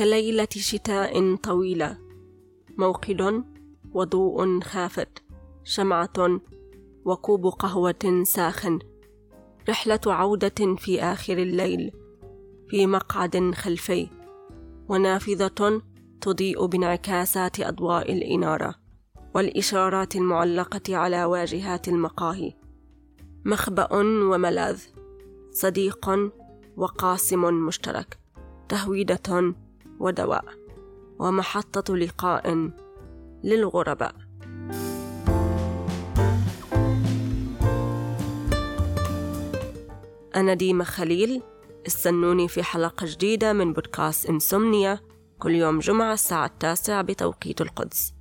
كليلة شتاء طويلة. موقد وضوء خافت شمعة وكوب قهوة ساخن. رحلة عودة في آخر الليل في مقعد خلفي. ونافذة تضيء بانعكاسات أضواء الإنارة والإشارات المعلقة على واجهات المقاهي. مخبأ وملاذ صديق وقاسم مشترك. تهويدة ودواء ومحطة لقاء للغرباء. أنا ديما خليل استنوني في حلقة جديدة من بودكاست إنسومنيا كل يوم جمعة الساعة التاسعة بتوقيت القدس.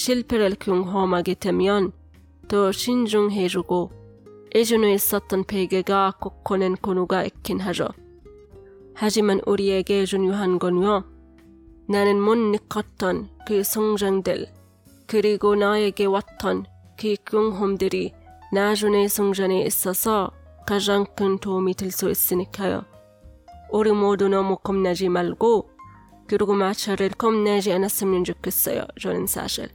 실패를 경험하게 되면 더 신중해지고 예전에 있었던 베개가 꽂고는 권유가 있긴 하죠. 하지만 우리에게 중요한 건요. 나는 못 느꼈던 그 성장들, 그리고 나에게 왔던 그 경험들이 나중에 성장에 있어서 가장 큰 도움이 될 수 있으니까요. 우리 모두 너무 겁내지 말고 그리고 마찰을 겁내지 않았으면 좋겠어요. 저는 사실.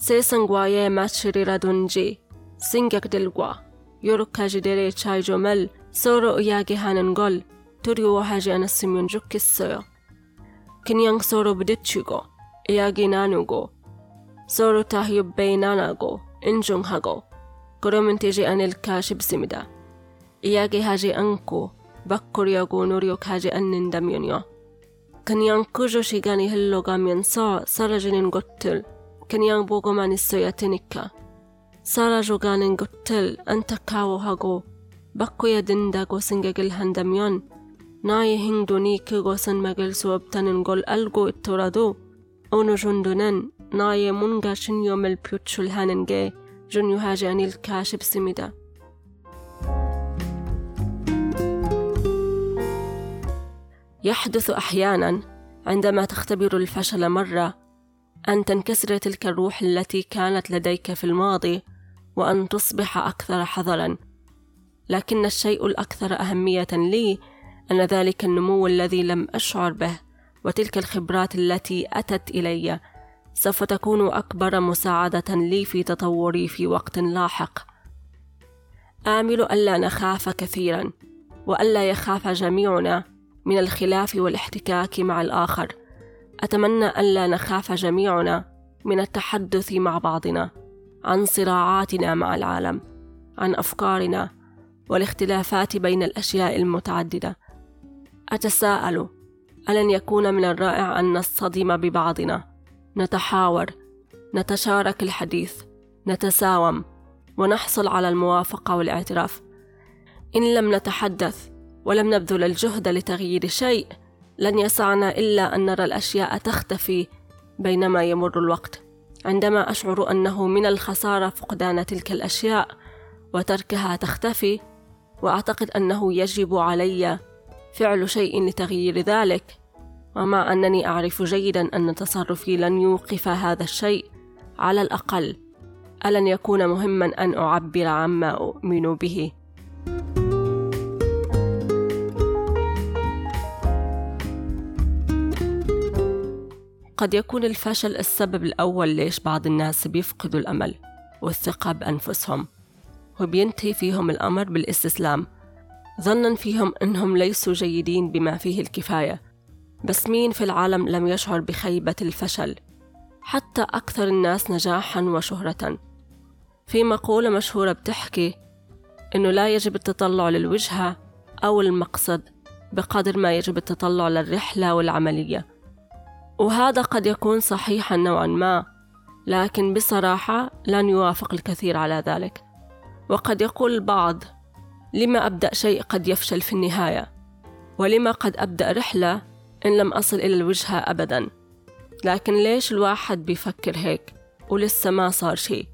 세상과의 마찰이라든지 생각들과 여러 가지들의 차이점을 서로 이야기하는 걸 두려워하지 않았으면 좋겠어요. 그냥 서로 부딪히고 이야기 나누고 서로 타협 배난하고 인정하고 그러면 되지 않을까 싶습니다. 이야기하지 않고 바꾸려고 노력하지 않는다면요. 그냥 그저 시간이 흘러가면서 사라지는 것들 kan yang bogoman issoyatinikka. Sara joganin gottel anta kawo hago bakkoya dinda gosingagil handamyon naaye hingdoniki gosin magil suwabtanin gol algo ittorado ono jondonan naaye munga shinyo milpyutshul haninge junyu hajanil kashib simida. يحدث أحيانا عندما تختبر الفشل مره أن تنكسر تلك الروح التي كانت لديك في الماضي وأن تصبح أكثر حذرا. لكن الشيء الأكثر أهمية لي أن ذلك النمو الذي لم أشعر به وتلك الخبرات التي أتت إلي. سوف تكون أكبر مساعدة لي في تطوري في وقت لاحق. آمل ألا نخاف كثيرا وألا يخاف جميعنا من الخلاف والاحتكاك مع الآخر. أتمنى ألا نخاف جميعنا من التحدث مع بعضنا عن صراعاتنا مع العالم عن أفكارنا والاختلافات بين الأشياء المتعددة. أتساءل ألن يكون من الرائع أن نصطدم ببعضنا؟ نتحاور نتشارك الحديث نتساوم ونحصل على الموافقة والاعتراف. إن لم نتحدث ولم نبذل الجهد لتغيير شيء لن يسعنا إلا أن نرى الأشياء تختفي بينما يمر الوقت. عندما أشعر أنه من الخسارة فقدان تلك الأشياء وتركها تختفي وأعتقد أنه يجب علي فعل شيء لتغيير ذلك. ومع أنني أعرف جيدا أن تصرفي لن يوقف هذا الشيء. على الأقل ألن يكون مهما أن أعبر عما أؤمن به. قد يكون الفشل السبب الأول ليش بعض الناس بيفقدوا الأمل والثقة بأنفسهم. وبينتهي فيهم الأمر بالاستسلام ظنا فيهم أنهم ليسوا جيدين بما فيه الكفاية. بس مين في العالم لم يشعر بخيبة الفشل؟ حتى أكثر الناس نجاحا وشهرة. في مقولة مشهورة بتحكي إنه لا يجب التطلع للوجهة أو المقصد بقدر ما يجب التطلع للرحلة والعملية. وهذا قد يكون صحيحا نوعا ما لكن بصراحة لن يوافق الكثير على ذلك. وقد يقول البعض لما أبدأ شيء قد يفشل في النهاية ولما قد أبدأ رحلة إن لم أصل إلى الوجهة أبدا. لكن ليش الواحد بيفكر هيك؟ ولسه ما صار شيء.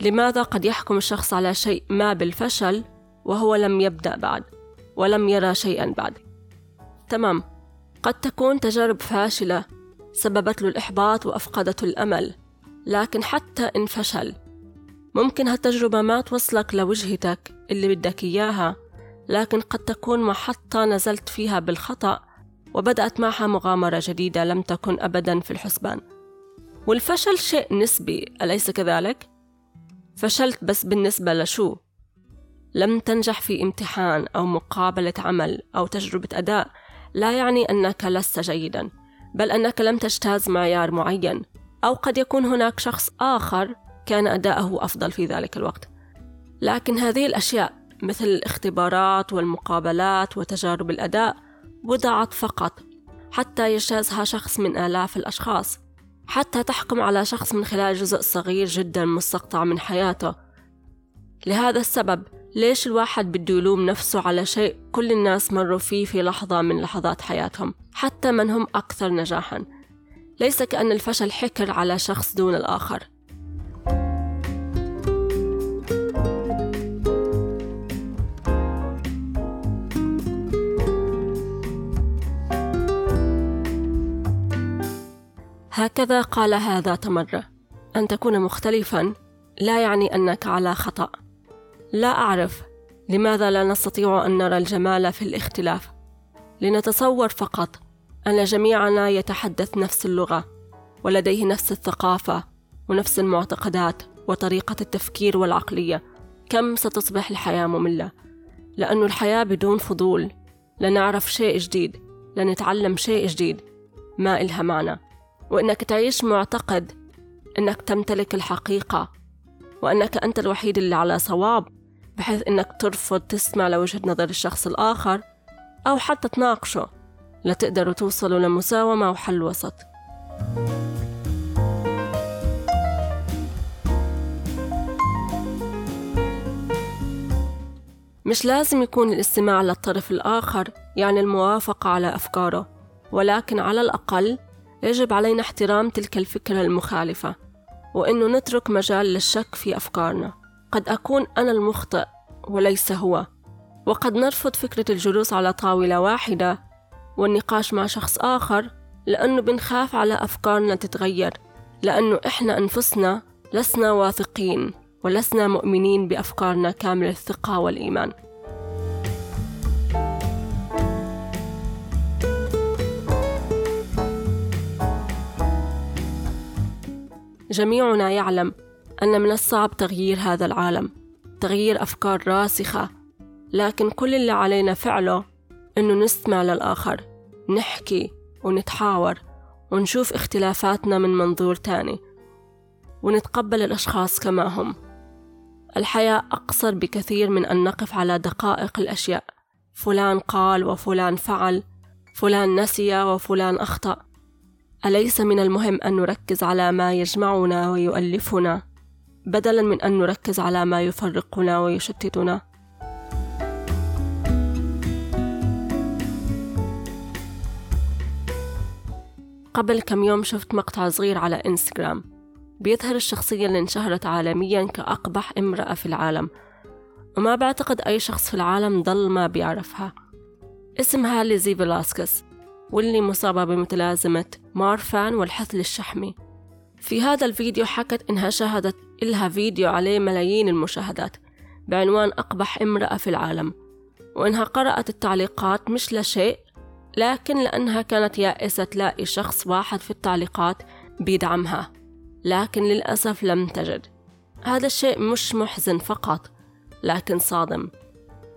لماذا قد يحكم الشخص على شيء ما بالفشل وهو لم يبدأ بعد ولم يرى شيئا بعد؟ تمام. قد تكون تجارب فاشلة سببت له الإحباط وأفقدته الأمل لكن حتى إن فشل ممكن هالتجربة ما توصلك لوجهتك اللي بدك إياها لكن قد تكون محطة نزلت فيها بالخطأ وبدأت معها مغامرة جديدة لم تكن أبدا في الحسبان والفشل شيء نسبي أليس كذلك؟ فشلت بس بالنسبة لشو؟ لم تنجح في امتحان أو مقابلة عمل أو تجربة أداء لا يعني أنك لست جيدا بل أنك لم تجتاز معيار معين أو قد يكون هناك شخص آخر كان أداءه أفضل في ذلك الوقت. لكن هذه الأشياء مثل الاختبارات والمقابلات وتجارب الأداء وضعت فقط حتى يجتازها شخص من آلاف الأشخاص. حتى تحكم على شخص من خلال جزء صغير جدا مستقطع من حياته. لهذا السبب ليش الواحد بده يلوم نفسه على شيء كل الناس مروا فيه في لحظة من لحظات حياتهم حتى من هم أكثر نجاحا. ليس كأن الفشل حكر على شخص دون الآخر. هكذا قالها ذات مرة أن تكون مختلفا لا يعني أنك على خطأ. لا أعرف لماذا لا نستطيع أن نرى الجمال في الاختلاف. لنتصور فقط أن جميعنا يتحدث نفس اللغة ولديه نفس الثقافة ونفس المعتقدات وطريقة التفكير والعقلية. كم ستصبح الحياة مملة؟ لأن الحياة بدون فضول. لنعرف شيء جديد لنتعلم شيء جديد. ما إلها معنى وإنك تعيش معتقد إنك تمتلك الحقيقة. وأنك أنت الوحيد اللي على صواب بحيث إنك ترفض تسمع لوجهة نظر الشخص الآخر أو حتى تناقشه. لتقدروا توصلوا لمساومة وحل وسط. مش لازم يكون الاستماع للطرف الآخر يعني الموافقة على أفكاره ولكن على الأقل يجب علينا احترام تلك الفكرة المخالفة. وإنه نترك مجال للشك في أفكارنا. قد أكون أنا المخطئ وليس هو. وقد نرفض فكرة الجلوس على طاولة واحدة والنقاش مع شخص آخر لأنه بنخاف على أفكارنا تتغير. لأنه إحنا أنفسنا لسنا واثقين ولسنا مؤمنين بأفكارنا كامل الثقة والإيمان. جميعنا يعلم أن من الصعب تغيير هذا العالم تغيير أفكار راسخة. لكن كل اللي علينا فعله إنه نستمع للآخر نحكي ونتحاور ونشوف اختلافاتنا من منظور تاني ونتقبل الأشخاص كما هم. الحياة أقصر بكثير من أن نقف على دقائق الأشياء. فلان قال وفلان فعل فلان نسي وفلان أخطأ. أليس من المهم أن نركز على ما يجمعنا ويؤلفنا بدلا من أن نركز على ما يفرقنا ويشتتنا؟ قبل كم يوم شفت مقطع صغير على إنستغرام بيظهر الشخصية اللي انشهرت عالميا كأقبح امرأة في العالم وما بعتقد أي شخص في العالم ضل ما بيعرفها اسمها ليزي فيلاسكس واللي مصابة بمتلازمة مارفان والحثل الشحمي في هذا الفيديو حكت إنها شاهدت إلها فيديو عليه ملايين المشاهدات بعنوان أقبح امرأة في العالم وإنها قرأت التعليقات مش لشيء لكن لأنها كانت يائسة تلاقي شخص واحد في التعليقات بيدعمها لكن للأسف لم تجد. هذا الشيء مش محزن فقط لكن صادم.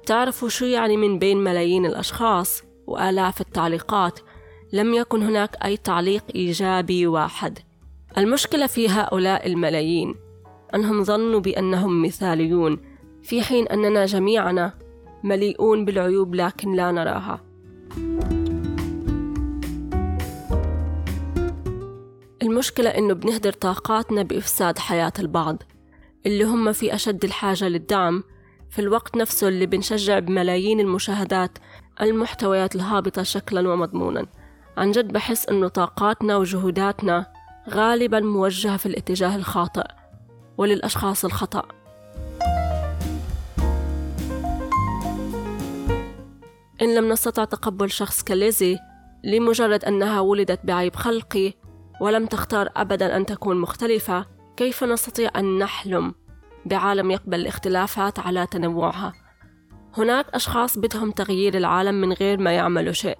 تعرفوا شو يعني من بين ملايين الأشخاص؟ وآلاف التعليقات لم يكن هناك أي تعليق إيجابي واحد. المشكلة في هؤلاء الملايين أنهم ظنوا بأنهم مثاليون في حين أننا جميعنا مليئون بالعيوب لكن لا نراها. المشكلة إنه بنهدر طاقاتنا بإفساد حياة البعض اللي هم في أشد الحاجة للدعم في الوقت نفسه اللي بنشجع بملايين المشاهدات المحتويات الهابطة شكلا ومضمونا. عن جد بحس إنه طاقاتنا وجهوداتنا غالبا موجهة في الاتجاه الخاطئ وللأشخاص الخطأ. إن لم نستطع تقبل شخص كليزي لمجرد أنها ولدت بعيب خلقي ولم تختار أبدا أن تكون مختلفة كيف نستطيع أن نحلم بعالم يقبل الاختلافات على تنوعها؟ هناك أشخاص بدهم تغيير العالم من غير ما يعملوا شيء.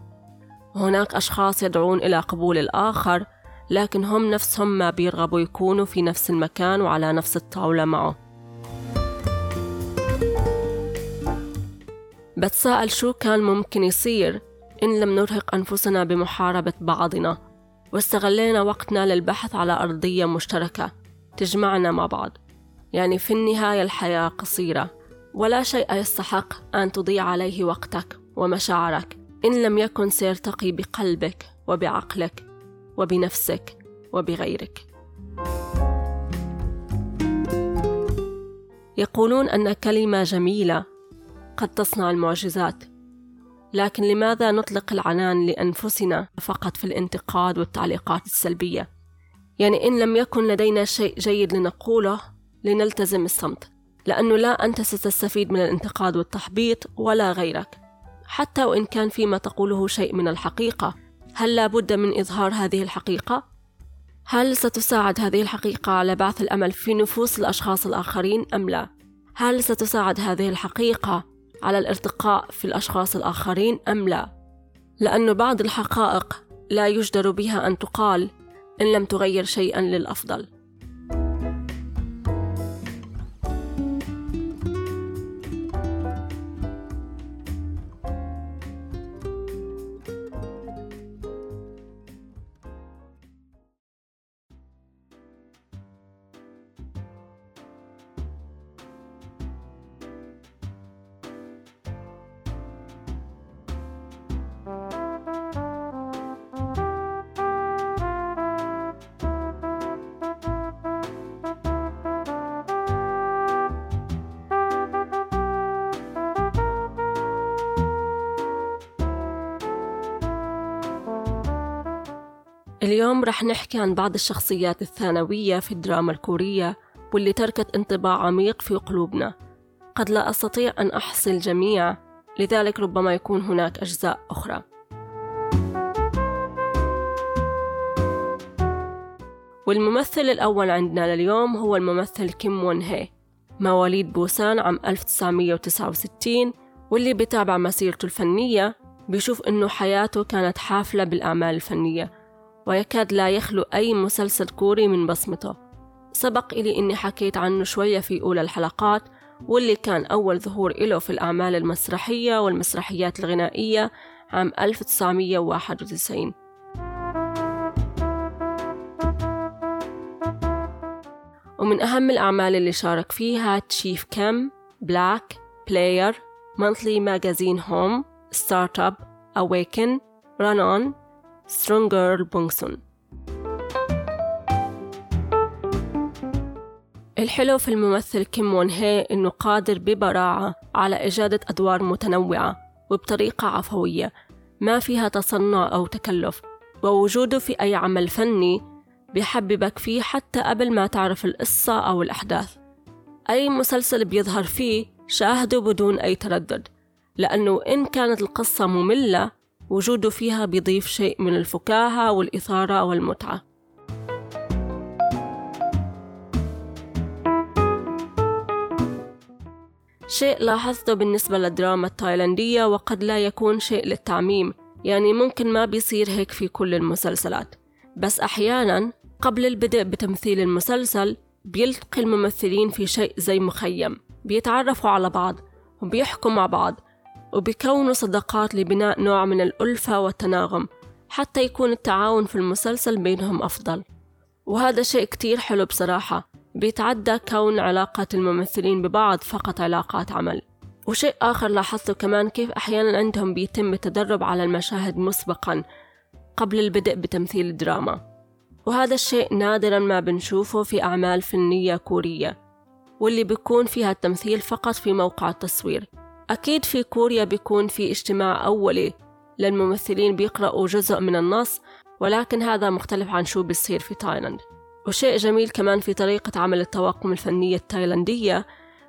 هناك أشخاص يدعون إلى قبول الآخر لكن هم نفسهم ما بيرغبوا يكونوا في نفس المكان وعلى نفس الطاولة معه. بتساءل شو كان ممكن يصير إن لم نرهق أنفسنا بمحاربة بعضنا واستغلينا وقتنا للبحث على أرضية مشتركة تجمعنا مع بعض. يعني في النهاية الحياة قصيرة. ولا شيء يستحق أن تضيع عليه وقتك ومشاعرك. إن لم يكن سيرتقي بقلبك وبعقلك وبنفسك وبغيرك. يقولون أن كلمة جميلة قد تصنع المعجزات لكن لماذا نطلق العنان لأنفسنا فقط في الانتقاد والتعليقات السلبية؟ يعني إن لم يكن لدينا شيء جيد لنقوله لنلتزم الصمت. لأنه لا أنت ستستفيد من الانتقاد والتحبيط ولا غيرك حتى وإن كان فيما تقوله شيء من الحقيقة هل لا بد من إظهار هذه الحقيقة؟ هل ستساعد هذه الحقيقة على بعث الأمل في نفوس الأشخاص الآخرين أم لا؟ هل ستساعد هذه الحقيقة على الارتقاء في الأشخاص الآخرين أم لا؟ لأن بعض الحقائق لا يجدر بها أن تقال إن لم تغير شيئا للأفضل اليوم رح نحكي عن بعض الشخصيات الثانوية في الدراما الكورية واللي تركت انطباع عميق في قلوبنا. قد لا أستطيع أن أحصي الجميع لذلك ربما يكون هناك أجزاء أخرى. والممثل الأول عندنا لليوم هو الممثل كيم وون هي مواليد بوسان عام 1969 واللي بتابع مسيرته الفنية بيشوف إنه حياته كانت حافلة بالأعمال الفنية. ويكاد لا يخلو أي مسلسل كوري من بصمته. سبق إلي إني حكيت عنه شوية في أولى الحلقات واللي كان أول ظهور له في الأعمال المسرحية والمسرحيات الغنائية عام 1991 ومن أهم الأعمال اللي شارك فيها تشيف كام Black Player Monthly Magazine Home Start-Up Awaken Run On Strong Girl بونغسون الحلو في الممثل كيم وون هي إنه قادر ببراعة على إجادة أدوار متنوعة وبطريقة عفوية. ما فيها تصنع أو تكلف ووجوده في أي عمل فني بيحببك فيه حتى قبل ما تعرف القصة أو الأحداث. أي مسلسل بيظهر فيه شاهده بدون أي تردد لأنه إن كانت القصة مملة وجوده فيها بيضيف شيء من الفكاهة والإثارة والمتعة. شيء لاحظته بالنسبة للدراما التايلاندية وقد لا يكون شيء للتعميم يعني ممكن ما بيصير هيك في كل المسلسلات. بس أحيانا قبل البدء بتمثيل المسلسل بيلتقي الممثلين في شيء زي مخيم بيتعرفوا على بعض وبيحكوا مع بعض وبيكونوا صداقات لبناء نوع من الألفة والتناغم حتى يكون التعاون في المسلسل بينهم أفضل. وهذا شيء كتير حلو بصراحة بيتعدى كون علاقة الممثلين ببعض فقط علاقات عمل. وشيء آخر لاحظته كمان كيف أحيانا عندهم بيتم التدرب على المشاهد مسبقا قبل البدء بتمثيل الدراما. وهذا الشيء نادرا ما بنشوفه في أعمال فنية كورية واللي بيكون فيها التمثيل فقط في موقع التصوير. أكيد في كوريا بيكون في اجتماع أولي. للممثلين بيقرأوا جزء من النص ولكن هذا مختلف عن شو بيصير في تايلاند. وشيء جميل كمان في طريقة عمل الطواقم الفنية التايلاندية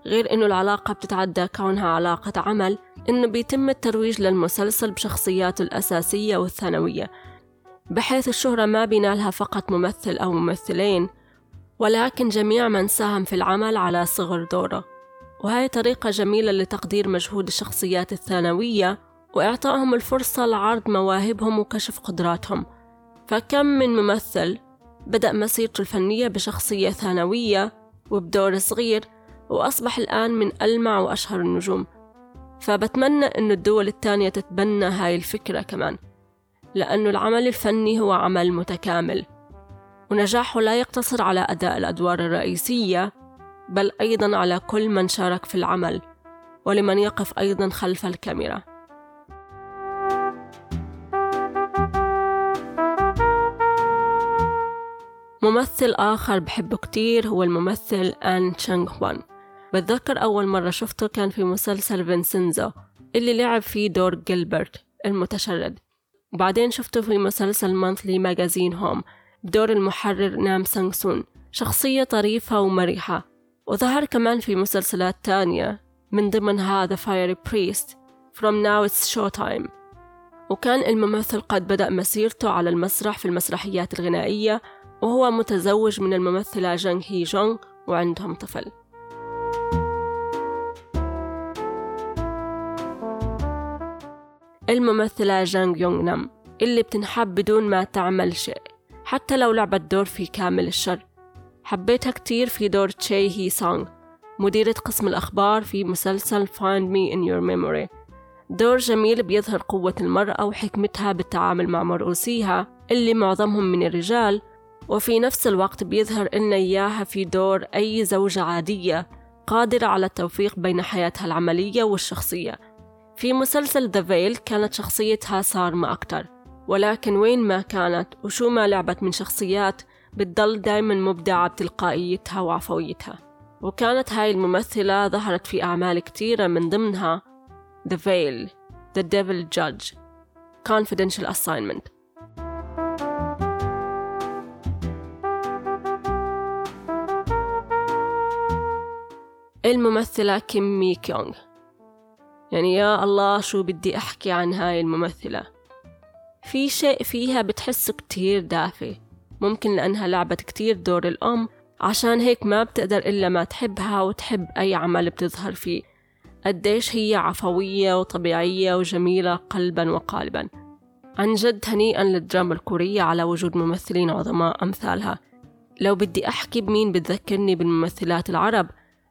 غير إنه العلاقة بتتعدى كونها علاقة عمل إنه بيتم الترويج للمسلسل بشخصياته الأساسية والثانوية بحيث الشهرة ما بينالها فقط ممثل أو ممثلين ولكن جميع من ساهم في العمل على صغر دوره. وهي طريقة جميلة لتقدير مجهود الشخصيات الثانوية وإعطائهم الفرصة لعرض مواهبهم وكشف قدراتهم. فكم من ممثل بدأ مسيرته الفنية بشخصية ثانوية وبدور صغير وأصبح الآن من ألمع وأشهر النجوم. فبتمنى أن الدول التانية تتبنى هاي الفكرة كمان لأنه العمل الفني هو عمل متكامل. ونجاحه لا يقتصر على أداء الأدوار الرئيسية بل أيضا على كل من شارك في العمل ولمن يقف أيضا خلف الكاميرا. ممثل آخر بحبه كتير هو الممثل آن تشانغ هوان. بتذكر أول مرة شفته كان في مسلسل فينسنزو اللي لعب فيه دور جيلبرت المتشرد. وبعدين شفته في مسلسل Monthly Magazine Home بدور المحرر نام سانغ سون. شخصية طريفة ومرحة وظهر كمان في مسلسلات تانية من ضمنها The Fiery Priest From Now On Showtime. وكان الممثل قد بدأ مسيرته على المسرح في المسرحيات الغنائية وهو متزوج من الممثلة جانغ هي جونغ وعندهم طفل. الممثلة جانغ يونغ نام اللي بتنحب بدون ما تعمل شيء حتى لو لعبت دور في كامل الشر. حبيتها كتير في دور تشي هي سونغ مديرة قسم الأخبار في مسلسل Find Me in Your Memory. دور جميل بيظهر قوة المرأة وحكمتها بالتعامل مع مرؤوسيها اللي معظمهم من الرجال وفي نفس الوقت بيظهر إن إياها في دور أي زوجة عادية قادرة على التوفيق بين حياتها العملية والشخصية. في مسلسل ذا فيل كانت شخصيتها صارمة أكتر ولكن وين ما كانت وشو ما لعبت من شخصيات بتضل دايما مبدعة بتلقائيتها وعفويتها. وكانت هاي الممثلة ظهرت في أعمال كتيرة من ضمنها The Veil The Devil Judge Confidential Assignment. الممثلة كيم مي كيونغ يعني يا الله شو بدي أحكي عن هاي الممثلة؟ في شيء فيها بتحسه كتير دافي. ممكن لأنها لعبت كتير دور الأم. عشان هيك ما بتقدر إلا ما تحبها وتحب أي عمل بتظهر فيه. قديش هي عفوية وطبيعية وجميلة قلبا وقالبا. عن جد هنيئا للدراما الكورية على وجود ممثلين عظماء أمثالها. لو بدي أحكي بمين بتذكرني بالممثلات العرب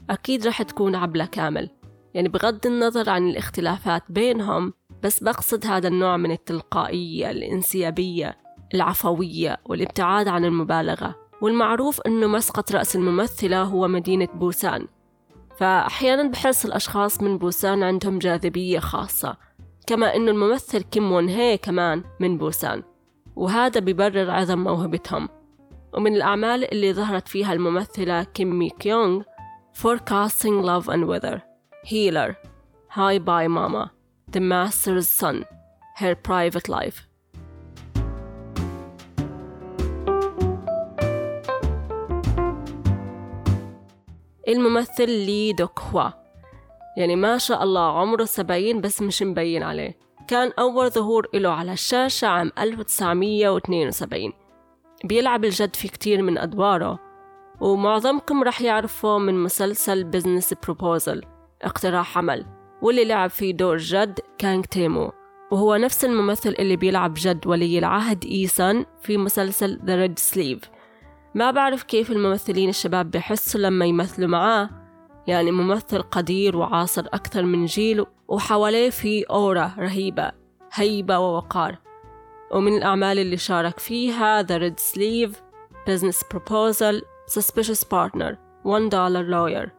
أكيد رح تكون عبلة كامل. يعني بغض النظر عن الاختلافات بينهم بس بقصد هذا النوع من التلقائية الانسيابية. العفوية والابتعاد عن المبالغة والمعروف أنه مسقط رأس الممثلة هو مدينة بوسان. فأحيانا بحس الأشخاص من بوسان عندهم جاذبية خاصة كما أنه الممثل كيم وون هي كمان من بوسان وهذا بيبرر عظم موهبتهم. ومن الأعمال اللي ظهرت فيها الممثلة كيم مي كيونغ Forecasting Love and Weather Healer Hi Bye Mama The Master's Son Her Private Life الممثل لي دوك هوا. يعني ما شاء الله عمره سبعين بس مش مبين عليه. كان أول ظهور له على الشاشة عام 1972 بيلعب الجد في كتير من أدواره ومعظمكم رح يعرفه من مسلسل بزنس بروبوزل اقتراح عمل واللي لعب فيه دور جد كانغ تيمو. وهو نفس الممثل اللي بيلعب جد ولي العهد إيسان في مسلسل The Red Sleeve ما بعرف كيف الممثلين الشباب بحسوا لما يمثلوا معاه. يعني ممثل قدير وعاصر أكثر من جيل وحواليه في aura رهيبة هيبة ووقار. ومن الأعمال اللي شارك فيها The Red Sleeve Business Proposal Suspicious Partner One Dollar Lawyer.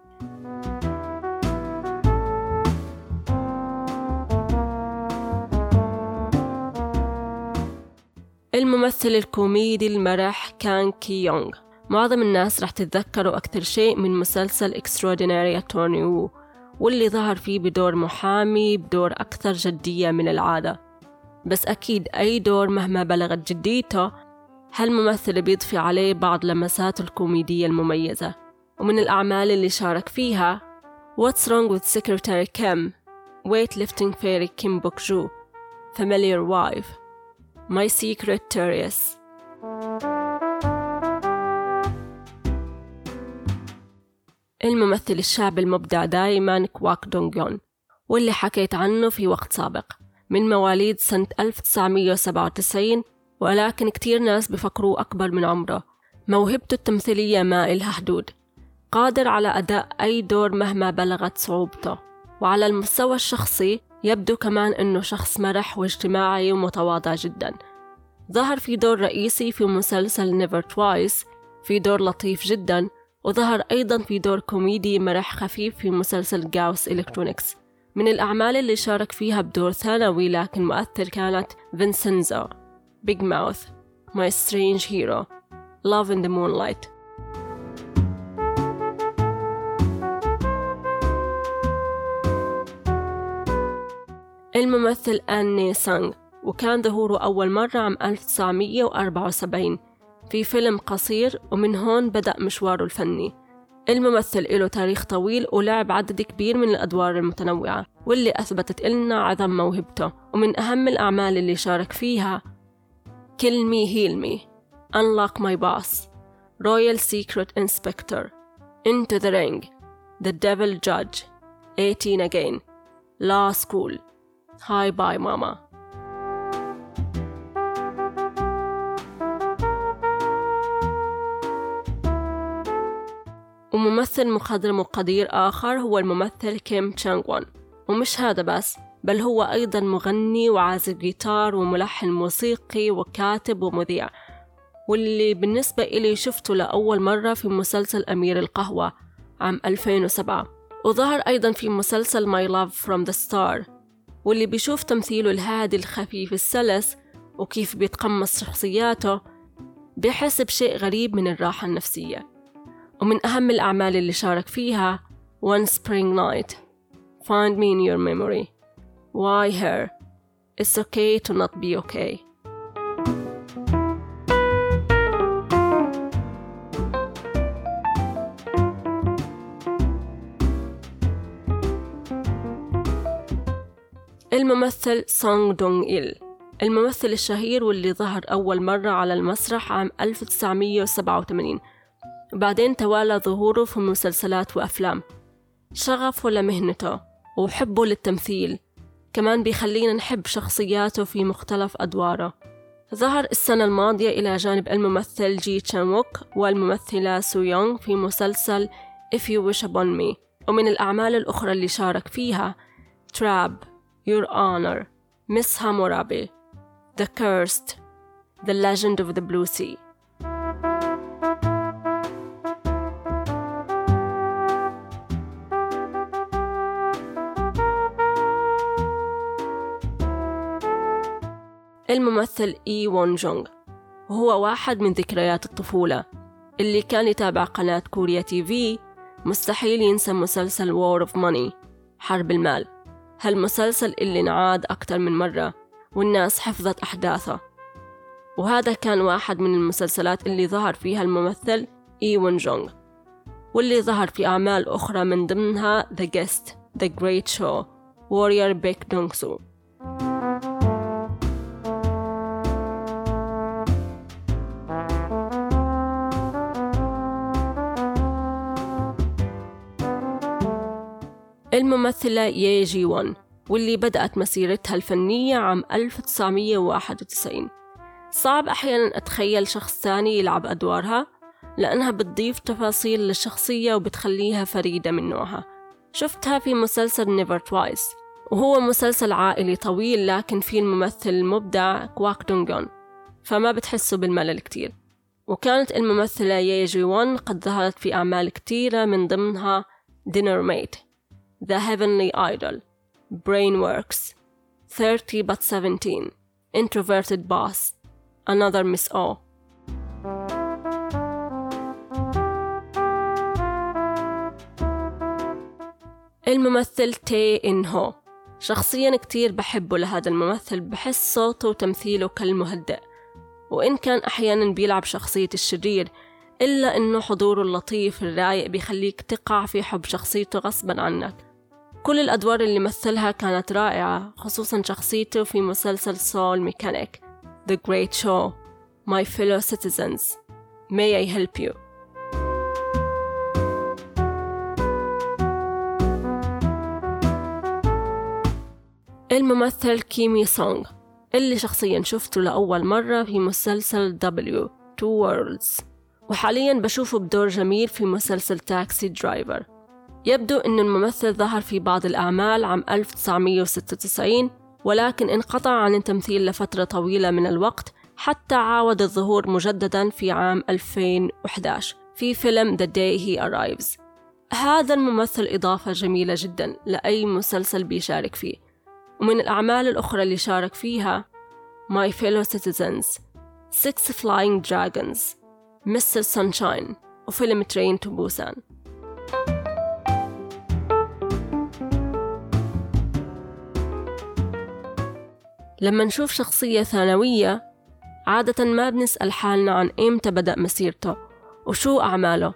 الممثل الكوميدي المرح كان كي يونغ معظم الناس رح تتذكروا أكثر شيء من مسلسل Extraordinary Attorney Woo واللي ظهر فيه بدور محامي بدور أكثر جدية من العادة. بس أكيد أي دور مهما بلغت جديته هالممثل بيضفي عليه بعض لمساته الكوميدية المميزة. ومن الأعمال اللي شارك فيها What's Wrong with Secretary Kim Weightlifting Fairy Kim Bok Joo Familiar Wife. My Secret Turius الممثل الشاب المبدع دايما كواك دونغ يون واللي حكيت عنه في وقت سابق من مواليد سنة 1997 ولكن كتير ناس بفكروه أكبر من عمره. موهبته التمثيلية ما إلها حدود. قادر على أداء أي دور مهما بلغت صعوبته وعلى المستوى الشخصي يبدو كمان أنه شخص مرح واجتماعي ومتواضع جدا. ظهر في دور رئيسي في مسلسل Never Twice في دور لطيف جدا وظهر أيضا في دور كوميدي مرح خفيف في مسلسل Gaus Electronics من الأعمال اللي شارك فيها بدور ثانوي لكن مؤثر كانت فينسنزو بيج ماوث My Strange Hero Love in the Moonlight. الممثل أني سانغ وكان ظهوره أول مرة عام 1974 في فيلم قصير ومن هون بدأ مشواره الفني. الممثل له تاريخ طويل ولعب عدد كبير من الأدوار المتنوعة واللي أثبتت لنا عظم موهبته ومن أهم الأعمال اللي شارك فيها Kill Me Heal Me Unlock My Boss Royal Secret Inspector Into the Ring The Devil Judge 18 Again Law School. Hi Bye Mama. وممثل مخضرم وقدير آخر هو الممثل كيم تشانغ وان ومش هذا بس بل هو أيضا مغني وعازف جيتار وملحن موسيقي وكاتب ومذيع. واللي بالنسبة إلي شفته لأول مرة في مسلسل أمير القهوة عام 2007 وظهر أيضا في مسلسل My Love From The Star. واللي بيشوف تمثيله الهادي الخفيف السلس وكيف بيتقمص شخصياته بيحس بشيء غريب من الراحة النفسية. ومن أهم الأعمال اللي شارك فيها One Spring Night. Find Me in Your Memory. Why Her? It's Okay to Not Be Okay. الممثل سونغ دونغ إيل الممثل الشهير واللي ظهر أول مرة على المسرح عام 1987 وبعدين توالى ظهوره في مسلسلات وأفلام. شغفه لمهنته وحبه للتمثيل. كمان بيخلينا نحب شخصياته في مختلف أدواره. ظهر السنة الماضية إلى جانب الممثل جي تشانوك والممثلة سو يونغ في مسلسل If You Wish Upon Me. ومن الأعمال الأخرى اللي شارك فيها تراب. Your Honor Miss Hammurabi The Cursed The Legend of the Blue Sea. الممثل إي وون جونغ وهو واحد من ذكريات الطفولة اللي كان يتابع قناة كوريا تي في. مستحيل ينسى مسلسل War of Money حرب المال. هالمسلسل اللي انعاد أكتر من مرة والناس حفظت أحداثه. وهذا كان واحد من المسلسلات اللي ظهر فيها الممثل إي ون جونغ واللي ظهر في أعمال أخرى من ضمنها The Guest, The Great Show, Warrior Baek Dong Soo. الممثلة يي جي وون واللي بدأت مسيرتها الفنية عام 1991 صعب أحيانا أتخيل شخص ثاني يلعب أدوارها لأنها بتضيف تفاصيل للشخصية وبتخليها فريدة من نوعها. شفتها في مسلسل Never Twice وهو مسلسل عائلي طويل لكن فيه الممثل المبدع كواك دونغون فما بتحسوا بالملل كتير. وكانت الممثلة يي جي وون قد ظهرت في أعمال كتيرة من ضمنها دينر ميت The Heavenly Idol, Brainworks, 30 but 17, Introverted Boss, Another Miss O. الممثل تي إن هو. شخصيا كتير بحبه لهذا الممثل بحس صوته وتمثيله كالمهدئ. وإن كان أحيانا بيلعب شخصية الشرير إلا إنه حضوره اللطيف الرايق بيخليك تقع في حب شخصيته غصبا عنك. كل الأدوار اللي مثلها كانت رائعة خصوصا شخصيته في مسلسل سول ميكانيك The Great Show My Fellow Citizens. May I Help You? الممثل كيمي سونغ اللي شخصيا شفته لأول مرة في مسلسل W Two Worlds. وحاليا بشوفه بدور جميل في مسلسل تاكسي درايفر يبدو أن الممثل ظهر في بعض الأعمال عام 1996 ولكن انقطع عن التمثيل لفترة طويلة من الوقت حتى عاود الظهور مجددا في عام 2011 في فيلم The Day He Arrives هذا الممثل إضافة جميلة جدا لأي مسلسل بيشارك فيه ومن الأعمال الأخرى اللي شارك فيها My Fellow Citizens Six Flying Dragons Mr. Sunshine وفيلم Train to Busan لما نشوف شخصية ثانوية عادة ما بنسأل حالنا عن إمتى بدأ مسيرته وشو أعماله.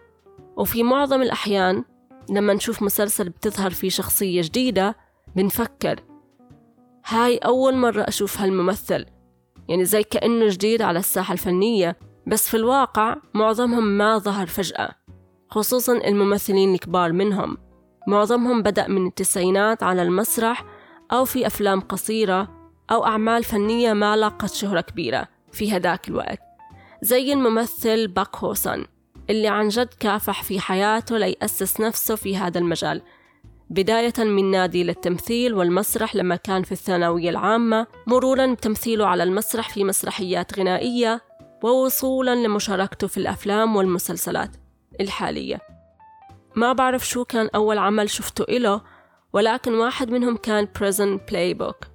وفي معظم الأحيان لما نشوف مسلسل بتظهر فيه شخصية جديدة بنفكر هاي أول مرة أشوف هالممثل. يعني زي كأنه جديد على الساحة الفنية بس في الواقع معظمهم ما ظهر فجأة خصوصا الممثلين الكبار منهم. معظمهم بدأ من التسعينات على المسرح أو في أفلام قصيرة أو أعمال فنية ما لاقت شهرة كبيرة في هداك الوقت. زي الممثل باك هوسن اللي عن جد كافح في حياته ليأسس نفسه في هذا المجال. بداية من نادي للتمثيل والمسرح لما كان في الثانوية العامة مرورا بتمثيله على المسرح في مسرحيات غنائية ووصولا لمشاركته في الأفلام والمسلسلات الحالية. ما بعرف شو كان أول عمل شفته إله ولكن واحد منهم كان Prison Playbook.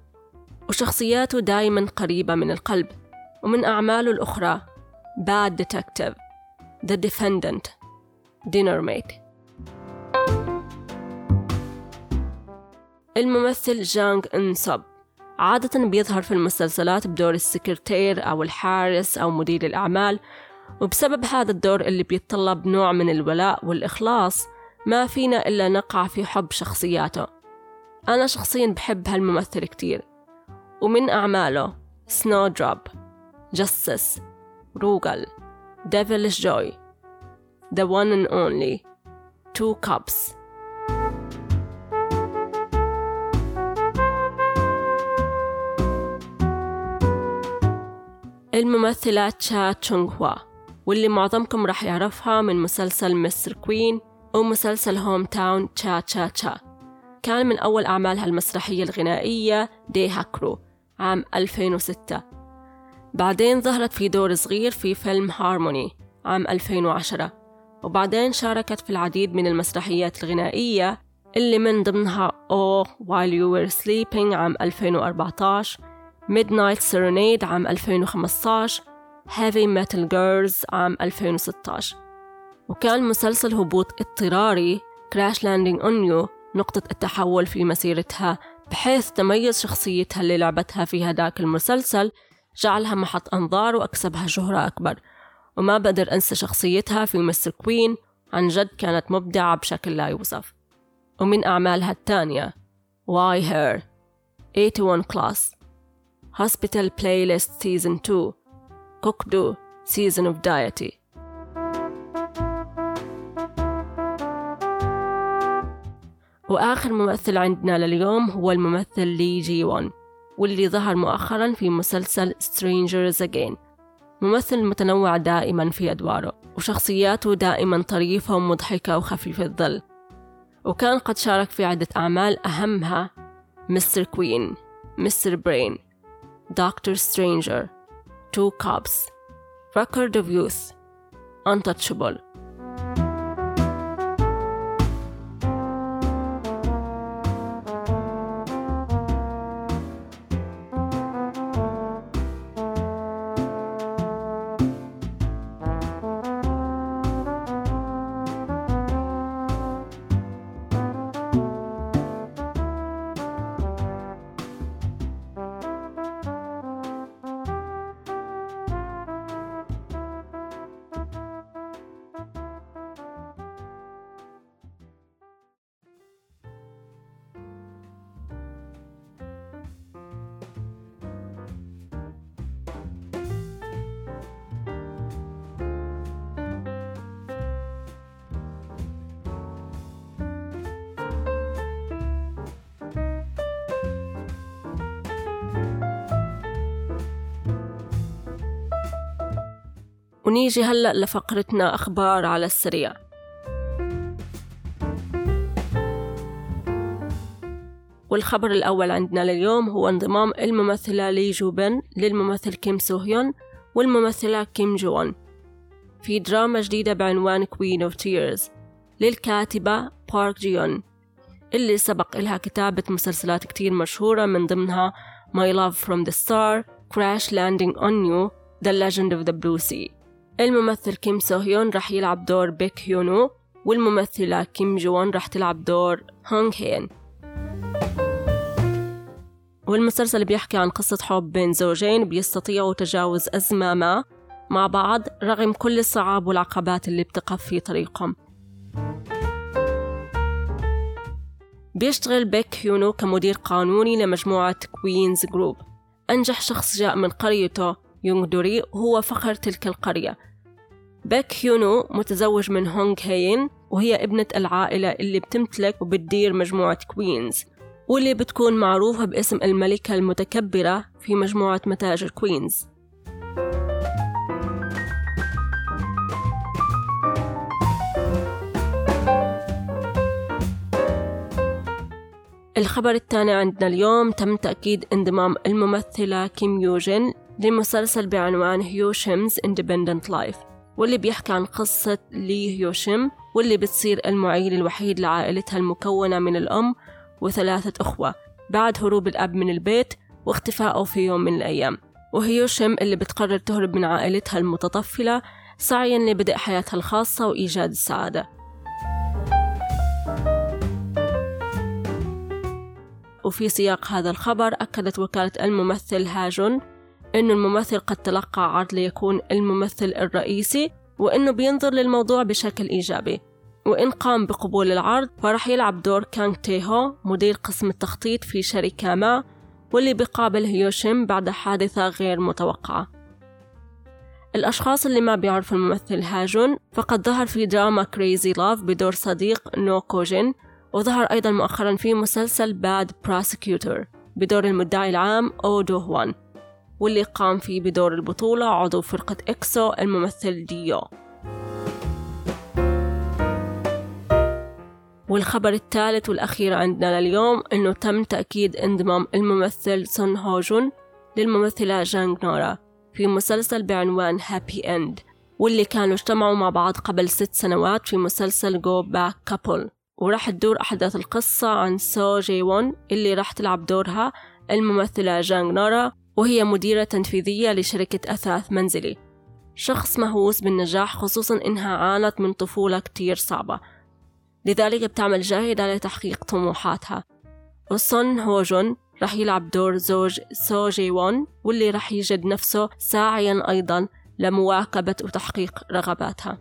وشخصياته دايما قريبة من القلب. ومن أعماله الأخرى Bad Detective The Defendant Dinner Mate الممثل جانغ إن عادة بيظهر في المسلسلات بدور السكرتير أو الحارس أو مدير الأعمال وبسبب هذا الدور اللي بيتطلب نوع من الولاء والإخلاص ما فينا إلا نقع في حب شخصياته. أنا شخصيا بحب هالممثل كتير. ومن أعماله Snowdrop Justice Rugal Devilish Joy The One and Only Two Cops. الممثلة تشا تشونغ هوا واللي معظمكم راح يعرفها من مسلسل Mr. Queen ومسلسل Hometown Cha-Cha-Cha كان من أول أعمالها المسرحية الغنائية دي هاكرو عام 2006 بعدين ظهرت في دور صغير في فيلم هارموني عام 2010 وبعدين شاركت في العديد من المسرحيات الغنائية اللي من ضمنها Oh While You Were Sleeping عام 2014 Midnight Serenade عام 2015 Heavy Metal Girls عام 2016 وكان مسلسل هبوط اضطراري Crash Landing on You نقطة التحول في مسيرتها بحيث تميز شخصيتها اللي لعبتها في هداك المسلسل جعلها محط أنظار وأكسبها شهرة أكبر. وما بقدر أنسى شخصيتها في مستر كوين عن جد كانت مبدعة بشكل لا يوصف. ومن أعمالها الثانية Why Her 81 Class Hospital Playlist Season 2 Kokdu Season of Deity وآخر ممثل عندنا لليوم هو الممثل لي جي وان واللي ظهر مؤخرا في مسلسل Strangers Again. ممثل متنوع دائما في أدواره وشخصياته دائما طريفة ومضحكة وخفيفة الظل. وكان قد شارك في عدة أعمال أهمها Mr. Queen مستر برين دكتور سترينجر تو كابس Record of Youth Untouchable. ونيجي هلأ لفقرتنا أخبار على السريع. والخبر الأول عندنا لليوم هو انضمام الممثلة لي جوبن للممثل كيم سوهيون والممثلة كيم جوون في دراما جديدة بعنوان Queen of Tears للكاتبة بارك جيون اللي سبق إلها كتابة مسلسلات كتير مشهورة من ضمنها My Love from the Star Crash Landing on You The Legend of the Blue Sea الممثل كيم سوهيون رح يلعب دور بيك هيونو والممثلة كيم جوون رح تلعب دور هونغ هين والمسلسل بيحكي عن قصة حب بين زوجين بيستطيعوا تجاوز أزمة ما مع بعض رغم كل الصعاب والعقبات اللي بتقف في طريقهم. بيشتغل بيك هيونو كمدير قانوني لمجموعة Queens Group. أنجح شخص جاء من قريته يونغ دوري هو فخر تلك القرية. بيك هيونو متزوج من هونغ هين وهي ابنة العائلة اللي بتمتلك وبتدير مجموعة Queens واللي بتكون معروفة باسم الملكة المتكبرة في مجموعة متاجر Queens. الخبر الثاني عندنا اليوم تم تأكيد انضمام الممثلة كيم يوجين لمسلسل بعنوان Hyo Shim's Independent Life واللي بيحكي عن قصة لي هيوشيم واللي بتصير المعيل الوحيد لعائلتها المكونة من الأم وثلاثة أخوة بعد هروب الأب من البيت واختفائه في يوم من الأيام. وهيوشيم اللي بتقرر تهرب من عائلتها المتطفلة سعيا لبدء حياتها الخاصة وإيجاد السعادة. وفي سياق هذا الخبر أكدت وكالة الممثل هاجون أن الممثل قد تلقى عرض ليكون الممثل الرئيسي وأنه بينظر للموضوع بشكل إيجابي. وإن قام بقبول العرض فرح يلعب دور كانغ تيهو مدير قسم التخطيط في شركة ما واللي بيقابل هيوشيم بعد حادثة غير متوقعة. الأشخاص اللي ما بيعرفوا الممثل هاجون فقد ظهر في دراما Crazy Love بدور صديق نو كوجين وظهر أيضا مؤخرا في مسلسل Bad Prosecutor بدور المدعي العام أو دو هوان واللي قام فيه بدور البطولة عضو فرقة إكسو الممثل ديو. والخبر الثالث والأخير عندنا لليوم أنه تم تأكيد انضمام الممثل سون هوجون للممثلة جانغ نارا في مسلسل بعنوان Happy End واللي كانوا اجتمعوا مع بعض قبل ست سنوات في مسلسل Go Back Couple وراح تدور أحداث القصة عن سو جي وون اللي راح تلعب دورها الممثلة جانغ نارا وهي مديرة تنفيذية لشركة أثاث منزلي. شخص مهووس بالنجاح خصوصا إنها عانت من طفولة كتير صعبة. لذلك بتعمل جاهدة لتحقيق طموحاتها. وصن هو جون رح يلعب دور زوج سو جي وون واللي رح يجد نفسه ساعيا أيضا لمواكبة وتحقيق رغباتها.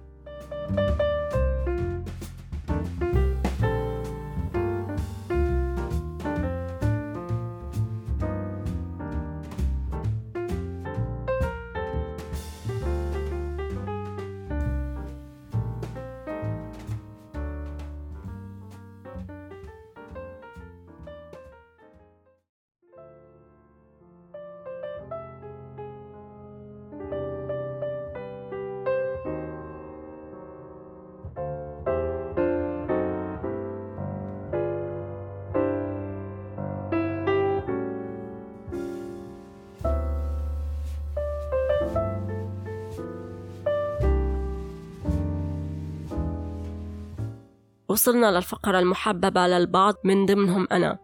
وصلنا للفقرة المحببة للبعض من ضمنهم أنا.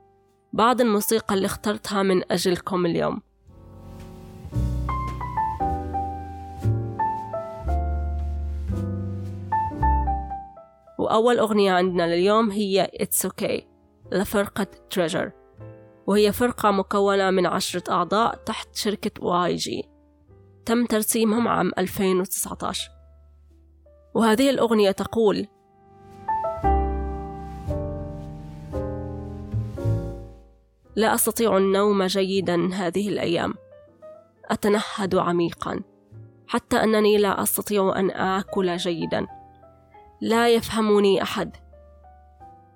بعض الموسيقى اللي اخترتها من أجلكم اليوم. وأول أغنية عندنا لليوم هي It's Okay لفرقة Treasure. وهي فرقة مكونة من عشرة أعضاء تحت شركة YG تم ترسيمهم عام 2019 وهذه الأغنية تقول لا أستطيع النوم جيدا هذه الأيام. أتنهد عميقا حتى أنني لا أستطيع أن آكل جيدا. لا يفهمني أحد.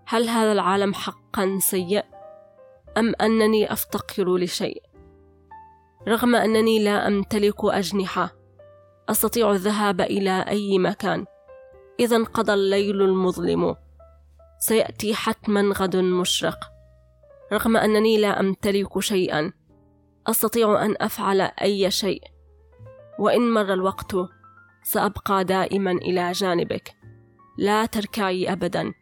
هل هذا العالم حقا سيء؟ أم أنني أفتقر لشيء؟ رغم أنني لا أمتلك أجنحة أستطيع الذهاب إلى أي مكان. إذا انقضى الليل المظلم. سيأتي حتما غد مشرق. رغم أنني لا أمتلك شيئا أستطيع أن أفعل أي شيء. وإن مر الوقت سأبقى دائما إلى جانبك. لا تركعي أبدا.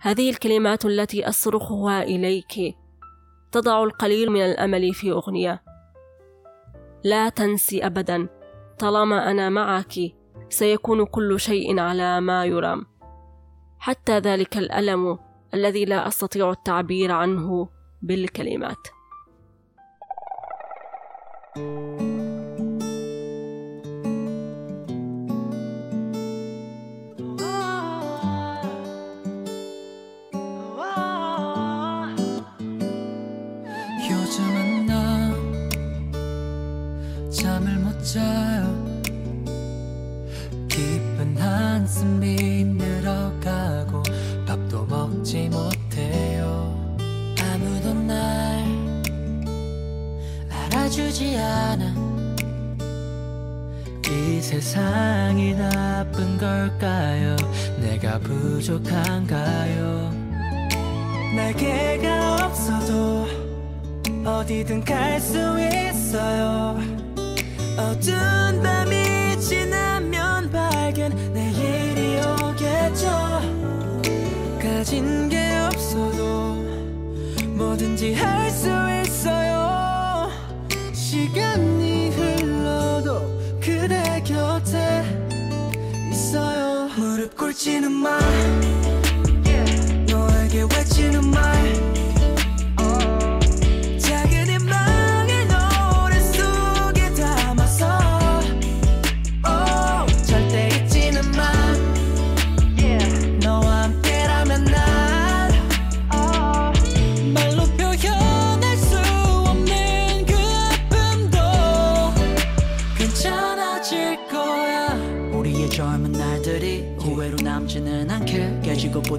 هذه الكلمات التي أصرخها إليك تضع القليل من الأمل في أغنية. لا تنسي أبدا. طالما أنا معك سيكون كل شيء على ما يرام. حتى ذلك الألم الذي لا أستطيع التعبير عنه بالكلمات. 주지 않아. 이 세상이 나쁜 걸까요? 내가 부족한가요? 날개가 없어도 어디든 갈 수 있어요. 어두운 밤이 지나면 밝은 내일이 오겠죠. 가진 게 없어도 뭐든지 할수 무릎 꿇지는 마 너에게 외치는 말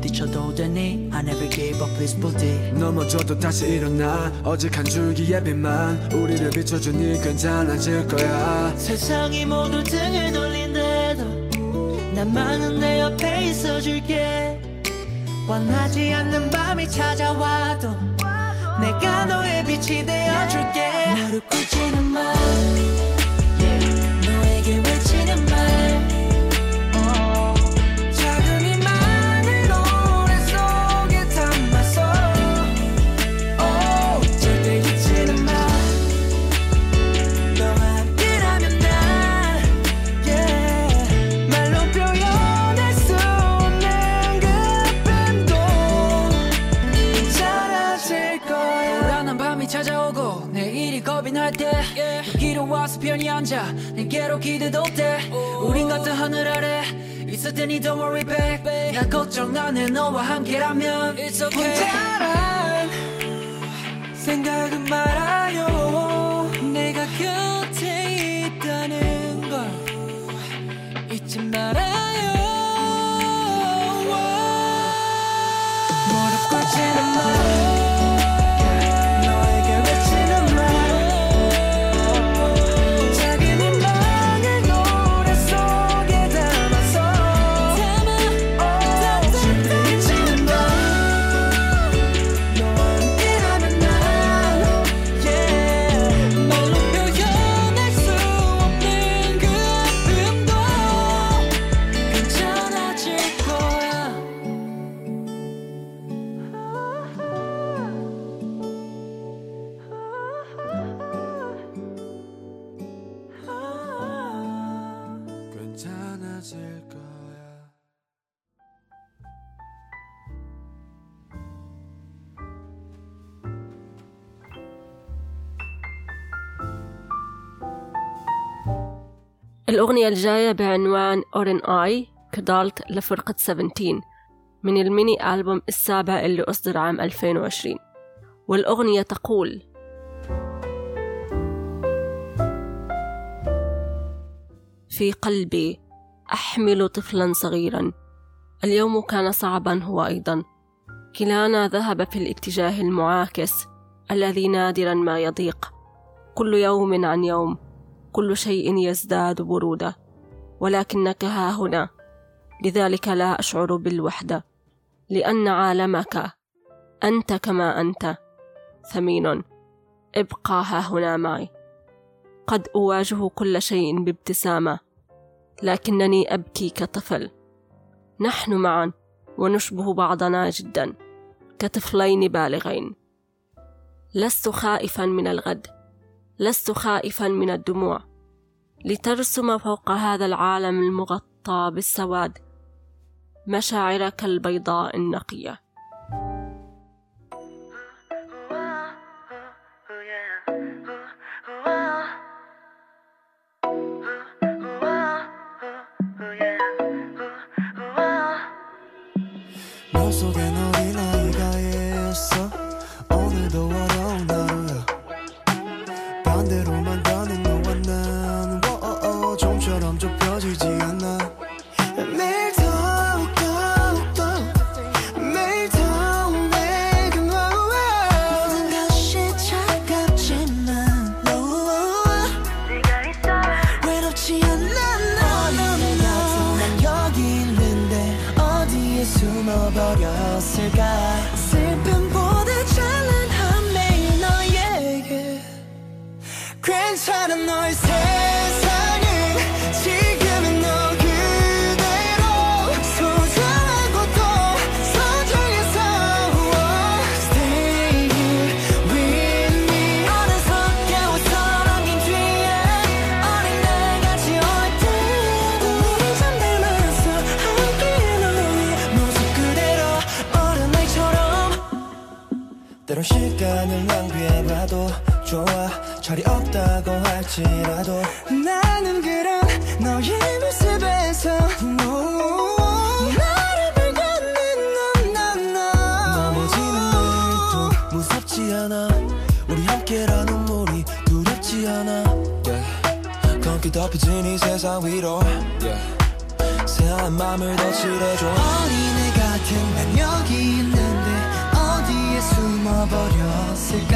부딪혀도 되니? I never gave up please 부디 넘어져도 다시 일어나. 어직 한 줄기의 빛만 우리를 비춰주니 괜찮아질 거야. 세상이 모두 등을 돌린데도 나만은 내 옆에 있어줄게. 원하지 않는 밤이 찾아와도 내가 너의 빛이 되어줄게. 무릎 꿇지는 마 앉아 내게로 기대도 돼 우린 같은 하늘 아래 있을 테니 don't worry babe. 나 걱정 안해 너와 함께라면. It's okay. 혼자란 생각은 말아요. 내가 곁에 있다는 걸 잊지 말아요 الأغنية الجاية بعنوان أورين آي كدالت لفرقة 17 من الميني ألبوم السابع اللي أصدر عام 2020 والأغنية تقول في قلبي أحمل طفلا صغيرا اليوم كان صعبا هو أيضا. كلانا ذهب في الاتجاه المعاكس الذي نادرا ما يضيق. كل يوم عن يوم كل شيء يزداد برودة ولكنك ها هنا. لذلك لا أشعر بالوحدة لأن عالمك أنت كما أنت. ثمين ابقى ها هنا معي. قد أواجه كل شيء بابتسامة لكنني أبكي كطفل. نحن معا ونشبه بعضنا جدا كطفلين بالغين. لست خائفا من الغد. لست خائفا من الدموع. لترسم فوق هذا العالم المغطى بالسواد مشاعرك البيضاء النقية. 세상 위로. 새하얀 맘을 더 칠해줘. 어린애 같은 난 여기 있는데 어디에 숨어버렸을까?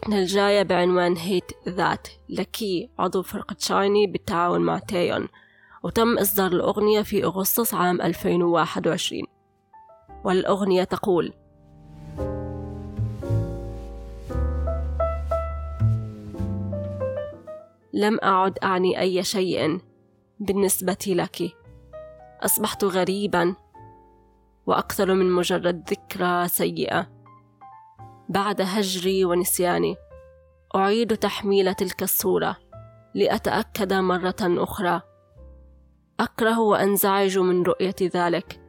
حلقتنا الجاية بعنوان هيت ذات لكي عضو فرقة شايني بالتعاون مع تايون وتم إصدار الأغنية في أغسطس عام 2021 والأغنية تقول لم أعد أعني أي شيء بالنسبة لك. أصبحت غريبا وأكثر من مجرد ذكرى سيئة. بعد هجري ونسياني. أعيد تحميل تلك الصورة لأتأكد مرة أخرى. أكره وأنزعج من رؤية ذلك.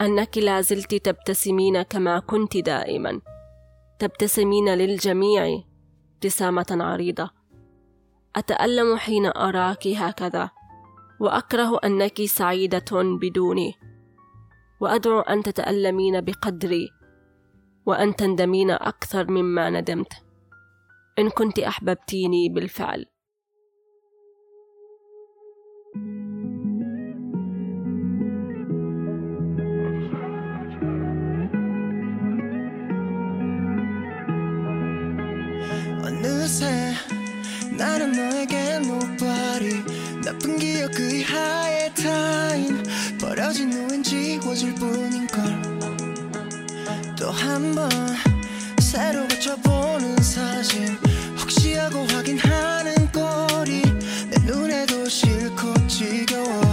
أنك لا زلت تبتسمين كما كنت دائما. تبتسمين للجميع ابتسامة عريضة. أتألم حين أراك هكذا. وأكره أنك سعيدة بدوني. وأدعو أن تتألمين بقدري. وأن تندمين أكثر مما ندمت إن كنت أحببتيني بالفعل 어느새 나는 너에게 nobody 나쁜 기억 그 이하의 타임 버려진 후엔 지워질 뿐인걸 또 한 번 새로 고쳐보는 사진 혹시 하고 확인하는 꼴이 내 눈에도 싫고 지겨워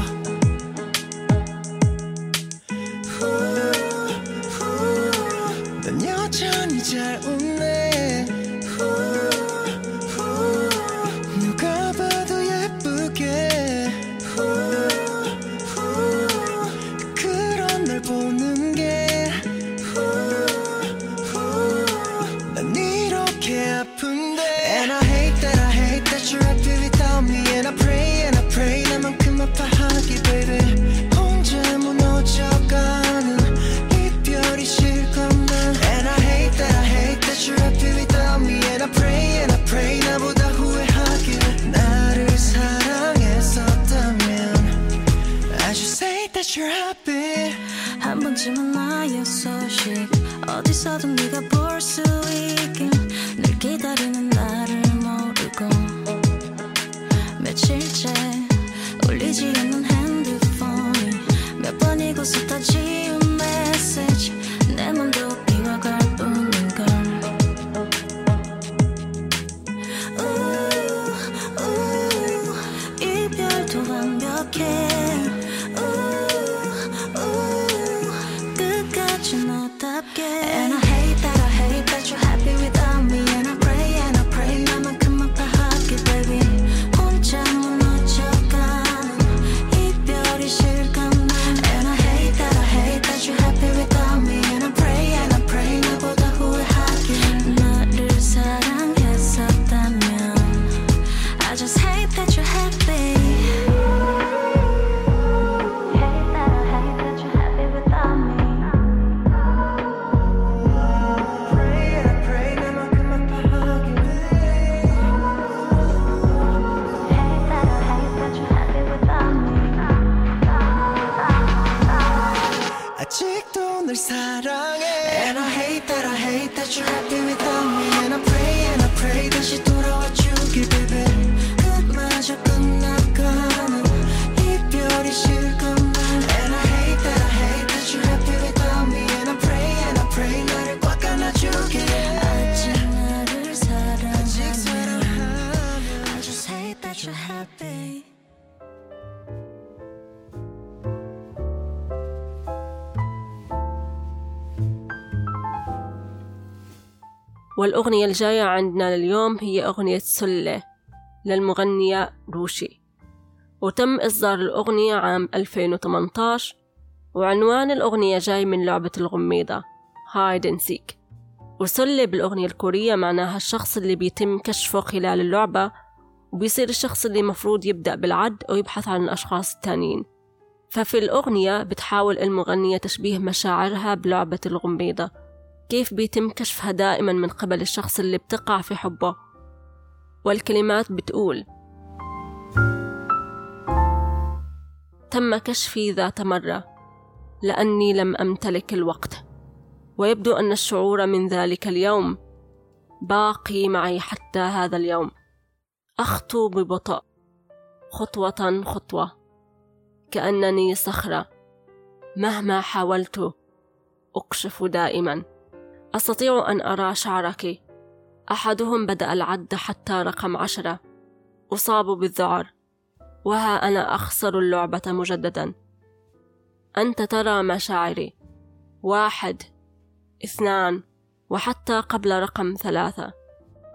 울리지 않는 핸드폰이 몇 지운 메시지 والأغنية الجاية عندنا لليوم هي أغنية سلة للمغنية روشي. وتم إصدار الأغنية عام 2018 وعنوان الأغنية جاي من لعبة الغميضة هايد and سيك وسلة بالأغنية الكورية معناها الشخص اللي بيتم كشفه خلال اللعبة وبيصير الشخص اللي مفروض يبدأ بالعد أو يبحث عن الأشخاص التانيين. ففي الأغنية بتحاول المغنية تشبيه مشاعرها بلعبة الغميضة. كيف بيتم كشفها دائما من قبل الشخص اللي بتقع في حبه؟ والكلمات بتقول تم كشفي ذات مرة لأني لم أمتلك الوقت. ويبدو أن الشعور من ذلك اليوم باقي معي حتى هذا اليوم. أخطو ببطء خطوة خطوة كأنني صخرة. مهما حاولت أكشف دائما. أستطيع أن أرى شعرك. أحدهم بدأ العد حتى رقم عشرة. أصاب بالذعر. وها أنا أخسر اللعبة مجددا. أنت ترى مشاعري. واحد اثنان وحتى قبل رقم ثلاثة.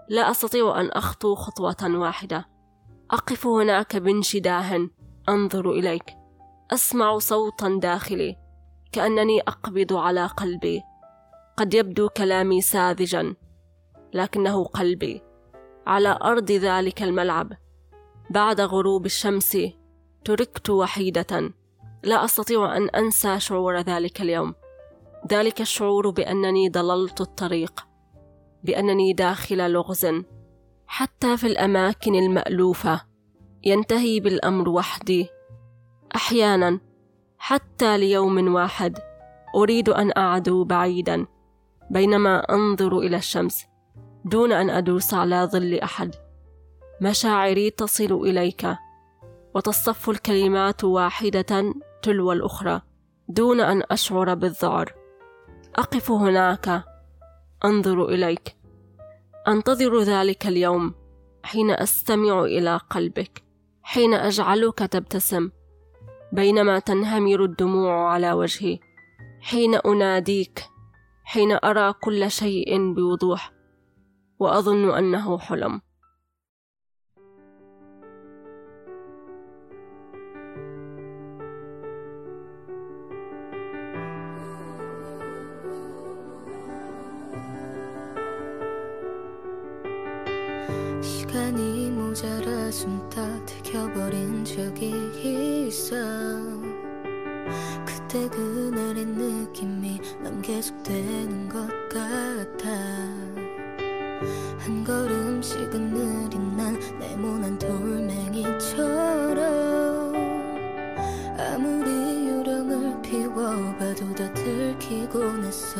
لا أستطيع أن أخطو خطوة واحدة. أقف هناك بانشداه أنظر إليك. أسمع صوتا داخلي. كأنني أقبض على قلبي. قد يبدو كلامي ساذجا لكنه قلبي على أرض ذلك الملعب. بعد غروب الشمس تركت وحيدة لا أستطيع أن أنسى شعور ذلك اليوم. ذلك الشعور بأنني ضللت الطريق بأنني داخل لغز. حتى في الأماكن المألوفة ينتهي بالأمر وحدي. أحيانا حتى ليوم واحد أريد أن أعدو بعيدا. بينما أنظر إلى الشمس دون أن أدوس على ظل أحد. مشاعري تصل إليك وتصطف الكلمات واحدة تلو الأخرى دون أن أشعر بالذعر. أقف هناك أنظر إليك. أنتظر ذلك اليوم حين أستمع إلى قلبك حين أجعلك تبتسم. بينما تنهمر الدموع على وجهي حين أناديك حين أرى كل شيء بوضوح وأظن أنه حلم 시간이 모자라 숨다 들켜버린 적이 있어 그때 그날의 느낌이 난 계속되는 것 같아. 한 걸음씩은 느린 난 네모난 돌멩이처럼 아무리 요령을 피워봐도 다 들키곤 했어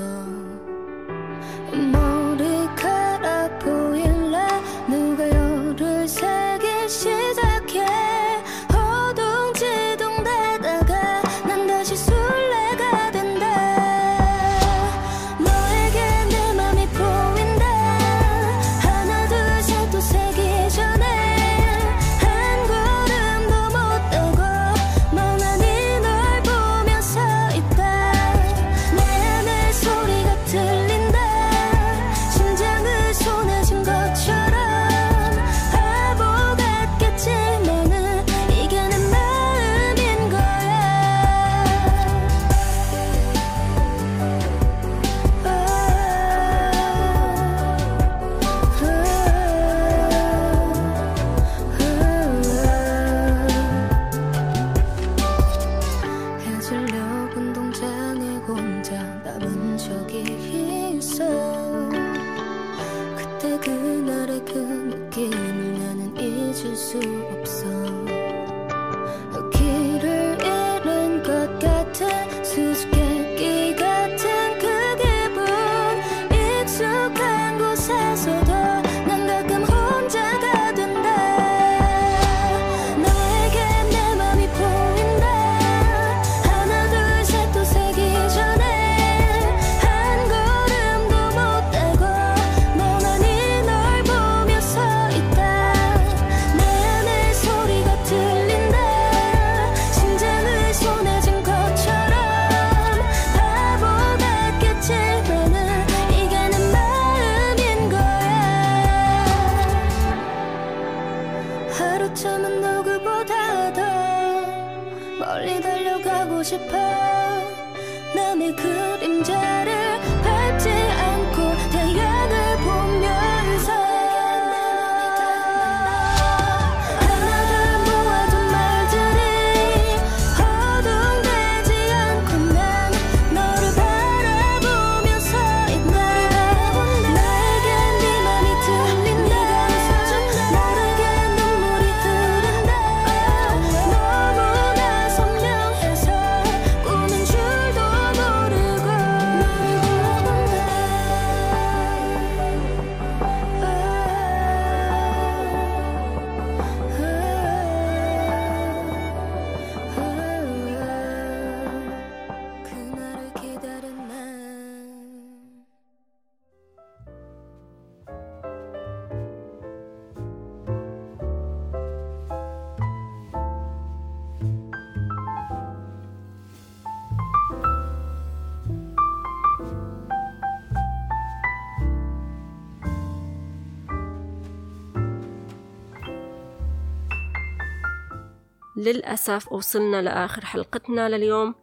للأسف وصلنا لآخر حلقتنا لليوم.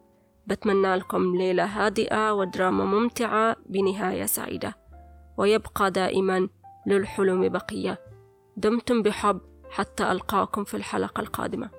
بتمنى لكم ليلة هادئة ودراما ممتعة بنهاية سعيدة. ويبقى دائما للحلم بقية. دمتم بحب حتى ألقاكم في الحلقة القادمة.